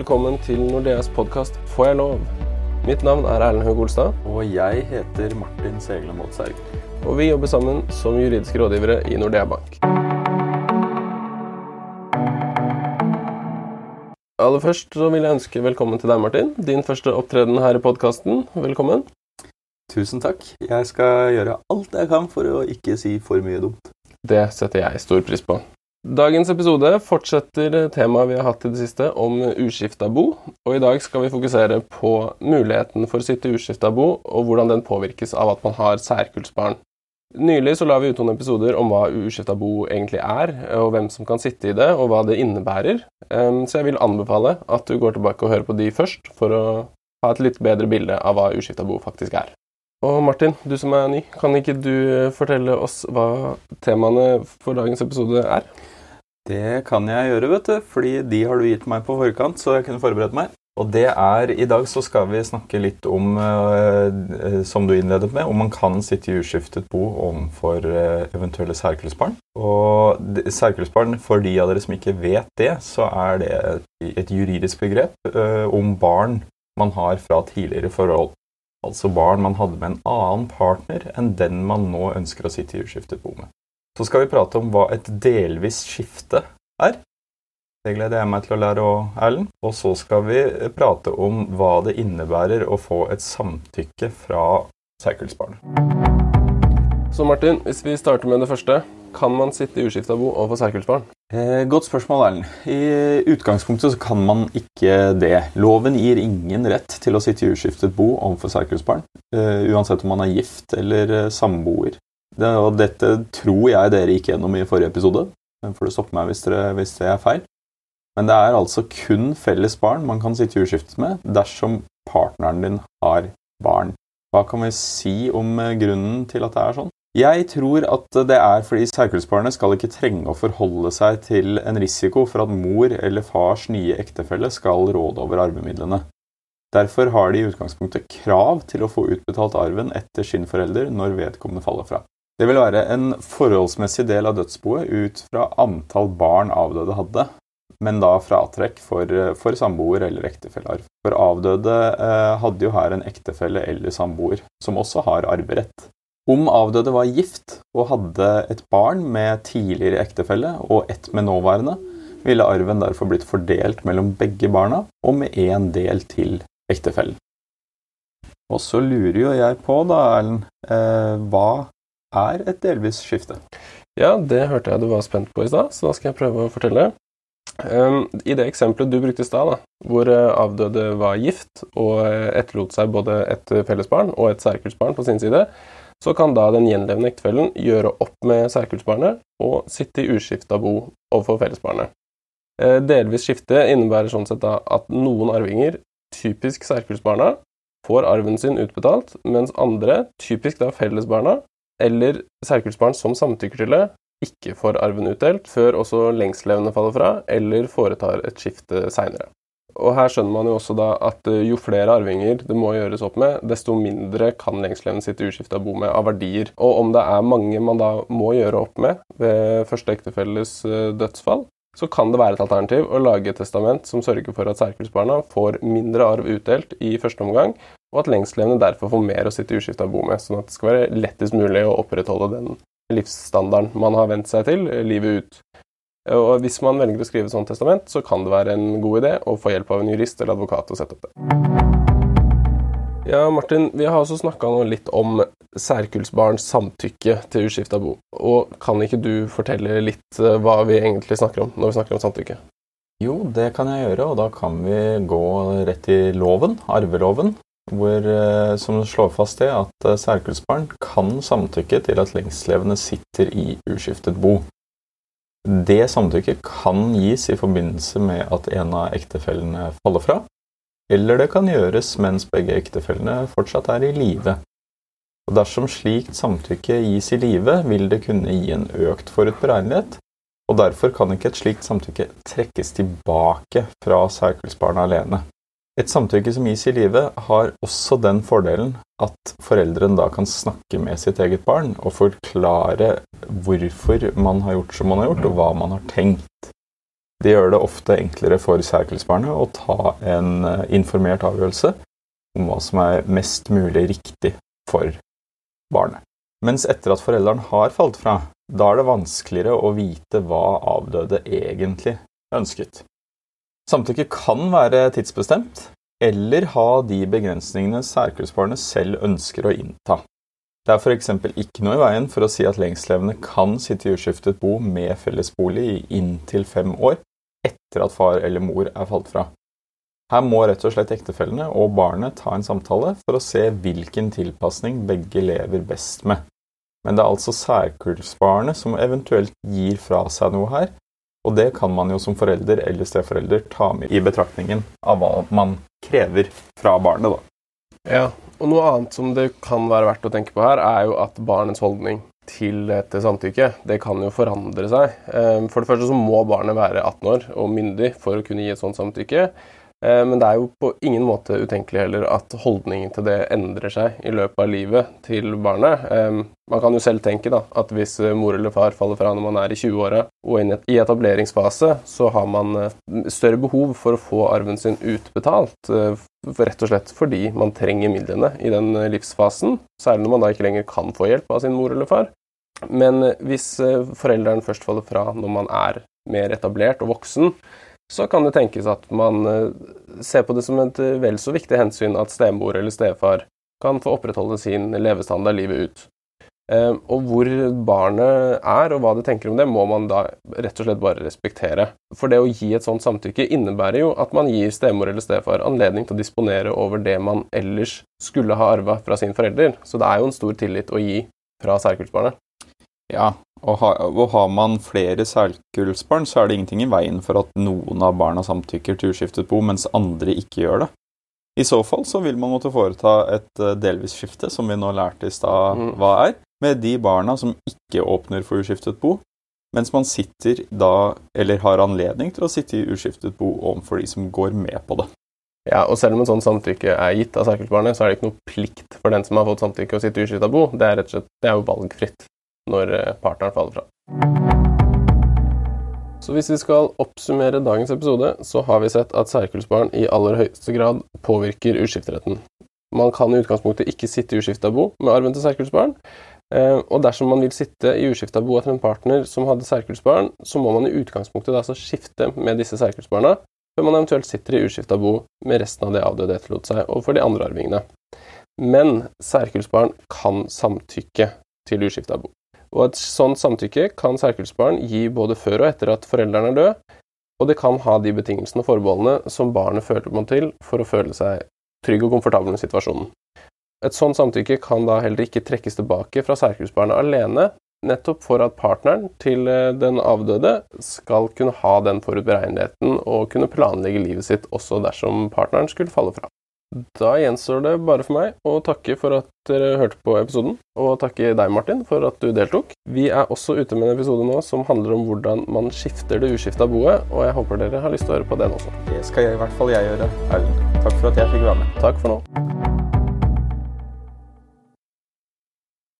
velkommen til Nordeas podkast Får jeg lov? Mitt navn er Erlend Høg Olstad, Og jeg heter Martin Segle Moldshaug. og vi jobber sammen som juridiske rådgivere i Nordea Bank. Aller først så vil jeg ønske velkommen til deg, Martin. Din første opptreden her i podkasten. Velkommen. Tusen takk. Jeg skal gjøre alt jeg kan for å ikke si for mye dumt. Det setter jeg stor pris på. Dagens episode fortsetter temaet vi har hatt i det siste om uskifta bo, og i dag skal vi fokusere på muligheten for å sitte uskifta bo, og hvordan den påvirkes av at man har særkullsbarn. Nylig så la vi ut noen episoder om hva uskifta bo egentlig er, og hvem som kan sitte i det, og hva det innebærer, så jeg vil anbefale at du går tilbake og hører på de først, for å ha et litt bedre bilde av hva uskifta bo faktisk er. Og Martin, du som er ny, kan ikke du fortelle oss hva temaene for dagens episode er? Det kan jeg gjøre, vet du, fordi de har du gitt meg på forkant, så jeg kunne forberedt meg. Og det er I dag så skal vi snakke litt om, eh, som du innledet med, om man kan sitte i uskiftet bo overfor eh, eventuelle særkullsbarn. Og særkullsbarn, for de av dere som ikke vet det, så er det et, et juridisk begrep eh, om barn man har fra tidligere forhold. Altså barn man hadde med en annen partner enn den man nå ønsker å sitte i uskiftet bo med. Så skal vi prate om hva et delvis skifte er. Det gleder jeg meg til å lære òg, Erlend. Og så skal vi prate om hva det innebærer å få et samtykke fra særkullsbarnet. Så Martin, hvis vi starter med det første, kan man sitte i uskifta bo overfor særkullsbarn? Eh, godt spørsmål, Erlend. I utgangspunktet så kan man ikke det. Loven gir ingen rett til å sitte i uskiftet bo overfor særkullsbarn, eh, uansett om man er gift eller eh, samboer. Det, og dette tror jeg dere gikk gjennom i forrige episode. Men får du stoppe meg hvis, dere, hvis det er feil. Men det er altså kun felles barn man kan sitte i uskiftet med dersom partneren din har barn. Hva kan vi si om eh, grunnen til at det er sånn? Jeg tror at det er fordi særkullsbarnet skal ikke trenge å forholde seg til en risiko for at mor eller fars nye ektefelle skal råde over arvemidlene. Derfor har de i utgangspunktet krav til å få utbetalt arven etter sin forelder når vedkommende faller fra. Det vil være en forholdsmessig del av dødsboet ut fra antall barn avdøde hadde, men da fratrekk for, for samboer eller ektefellearv. For avdøde eh, hadde jo her en ektefelle eller samboer, som også har arverett. Om avdøde var gift og hadde et barn med tidligere ektefelle og ett med nåværende, ville arven derfor blitt fordelt mellom begge barna og med én del til ektefellen. Og så lurer jo jeg på, da, Erlend, eh, hva er et delvis skifte? Ja, det hørte jeg du var spent på i stad, så da skal jeg prøve å fortelle. Um, I det eksempelet du brukte i stad, hvor uh, avdøde var gift og uh, etterlot seg både et fellesbarn og et særkullsbarn på sin side, så kan da den gjenlevende ektefellen gjøre opp med særkullsbarnet og sitte i uskifta bo overfor fellesbarnet. Uh, delvis skifte innebærer sånn sett at noen arvinger, typisk særkullsbarna, får arven sin utbetalt, mens andre, typisk da fellesbarna, eller særkullsbarn som samtykker til det, ikke får arven utdelt før også lengstlevende faller fra, eller foretar et skifte seinere. Og her skjønner man jo også da at jo flere arvinger det må gjøres opp med, desto mindre kan lengstlevende sitte uskifta bo med av verdier. Og om det er mange man da må gjøre opp med ved første ektefelles dødsfall, så kan det være et alternativ å lage et testament som sørger for at særkullsbarna får mindre arv utdelt i første omgang, og at lengstlevende derfor får mer å sitte uskifta bo med, sånn at det skal være lettest mulig å opprettholde den livsstandarden man har vent seg til livet ut. Og Hvis man velger å skrive et sånt testament, så kan det være en god idé å få hjelp av en jurist eller advokat til å sette opp det. Ja, Martin, vi har også snakka litt om særkullsbarns samtykke til uskifta bo. Og Kan ikke du fortelle litt hva vi egentlig snakker om når vi snakker om samtykke? Jo, det kan jeg gjøre, og da kan vi gå rett i loven, arveloven, hvor, som slår fast det at særkullsbarn kan samtykke til at lengstlevende sitter i uskiftet bo. Det samtykket kan gis i forbindelse med at en av ektefellene faller fra, eller det kan gjøres mens begge ektefellene fortsatt er i live. Dersom slikt samtykke gis i live, vil det kunne gi en økt forutberegnelighet, og derfor kan ikke et slikt samtykke trekkes tilbake fra særkullsbarnet alene. Et samtykke som gis i livet, har også den fordelen at foreldrene da kan snakke med sitt eget barn og forklare hvorfor man har gjort som man har gjort, og hva man har tenkt. Det gjør det ofte enklere for særkullsbarnet å ta en eh, informert avgjørelse om hva som er mest mulig riktig for barnet. Mens etter at foreldrene har falt fra, da er det vanskeligere å vite hva avdøde egentlig ønsket. Samtykke kan være tidsbestemt, eller ha de begrensningene særkullsbarnet selv ønsker å innta. Det er f.eks. ikke noe i veien for å si at lengstlevende kan sitte i uskiftet bo med fellesbolig i inntil fem år etter at far eller mor er falt fra. Her må rett og slett ektefellene og barnet ta en samtale for å se hvilken tilpasning begge lever best med. Men det er altså særkullsbarnet som eventuelt gir fra seg noe her, og det kan man jo som forelder eller steforelder ta med i betraktningen av hva man krever fra barnet, da. Ja, og noe annet som det kan være verdt å tenke på her, er jo at barnets holdning til et samtykke, det kan jo forandre seg. Ehm, for det første så må barnet være 18 år og myndig for å kunne gi et sånt samtykke. Eh, men det er jo på ingen måte utenkelig heller at holdningen til det endrer seg i løpet av livet til barnet. Eh, man kan jo selv tenke da, at hvis mor eller far faller fra når man er i 20-åra og i etableringsfase, så har man eh, større behov for å få arven sin utbetalt. Rett og slett fordi man trenger midlene i den livsfasen, særlig når man da ikke lenger kan få hjelp av sin mor eller far. Men hvis foreldrene først faller fra når man er mer etablert og voksen, så kan det tenkes at man eh, ser på det som et eh, vel så viktig hensyn at stemor eller stefar kan få opprettholde sin levestandard livet ut. Eh, og hvor barnet er og hva det tenker om det, må man da rett og slett bare respektere. For det å gi et sånt samtykke innebærer jo at man gir stemor eller stefar anledning til å disponere over det man ellers skulle ha arva fra sin forelder. Så det er jo en stor tillit å gi fra særkullsbarnet. Ja, og, ha, og har man flere særkullsbarn, så er det ingenting i veien for at noen av barna samtykker til uskiftet bo, mens andre ikke gjør det. I så fall så vil man måtte foreta et eh, delvis skifte, som vi nå lærte i stad mm. hva er, med de barna som ikke åpner for uskiftet bo, mens man sitter da, eller har anledning til å sitte i uskiftet bo overfor de som går med på det. Ja, og selv om en sånn samtykke er gitt av særkullsbarnet, så er det ikke noe plikt for den som har fått samtykke å sitte i uskifta bo. Det er rett og slett, det er jo valgfritt når eh, partneren faller fra. Så hvis vi skal oppsummere dagens episode, så har vi sett at særkullsbarn i aller høyeste grad påvirker uskifteretten. Man kan i utgangspunktet ikke sitte i uskifta bo med arven til særkullsbarn. Eh, og dersom man vil sitte i uskifta bo etter en partner som hadde særkullsbarn, så må man i utgangspunktet altså skifte med disse særkullsbarna før man eventuelt sitter i uskifta bo med resten av det avdøde etterlot seg, overfor de andre arvingene. Men særkullsbarn kan samtykke til uskifta bo. Og et sånt samtykke kan særkullsbarn gi både før og etter at foreldrene er døde, og det kan ha de betingelsene og forbeholdene som barnet føler må til for å føle seg trygg og komfortabel med situasjonen. Et sånt samtykke kan da heller ikke trekkes tilbake fra særkullsbarnet alene, nettopp for at partneren til eh, den avdøde skal kunne ha den forutberegneligheten og kunne planlegge livet sitt også dersom partneren skulle falle fra. Da gjenstår det bare for meg å takke for at dere hørte på episoden, og takke deg, Martin, for at du deltok. Vi er også ute med en episode nå som handler om hvordan man skifter det uskifta boet, og jeg håper dere har lyst til å høre på den også. Det skal jeg, i hvert fall jeg gjøre, Erlend. Takk for at jeg fikk være med. Takk for nå.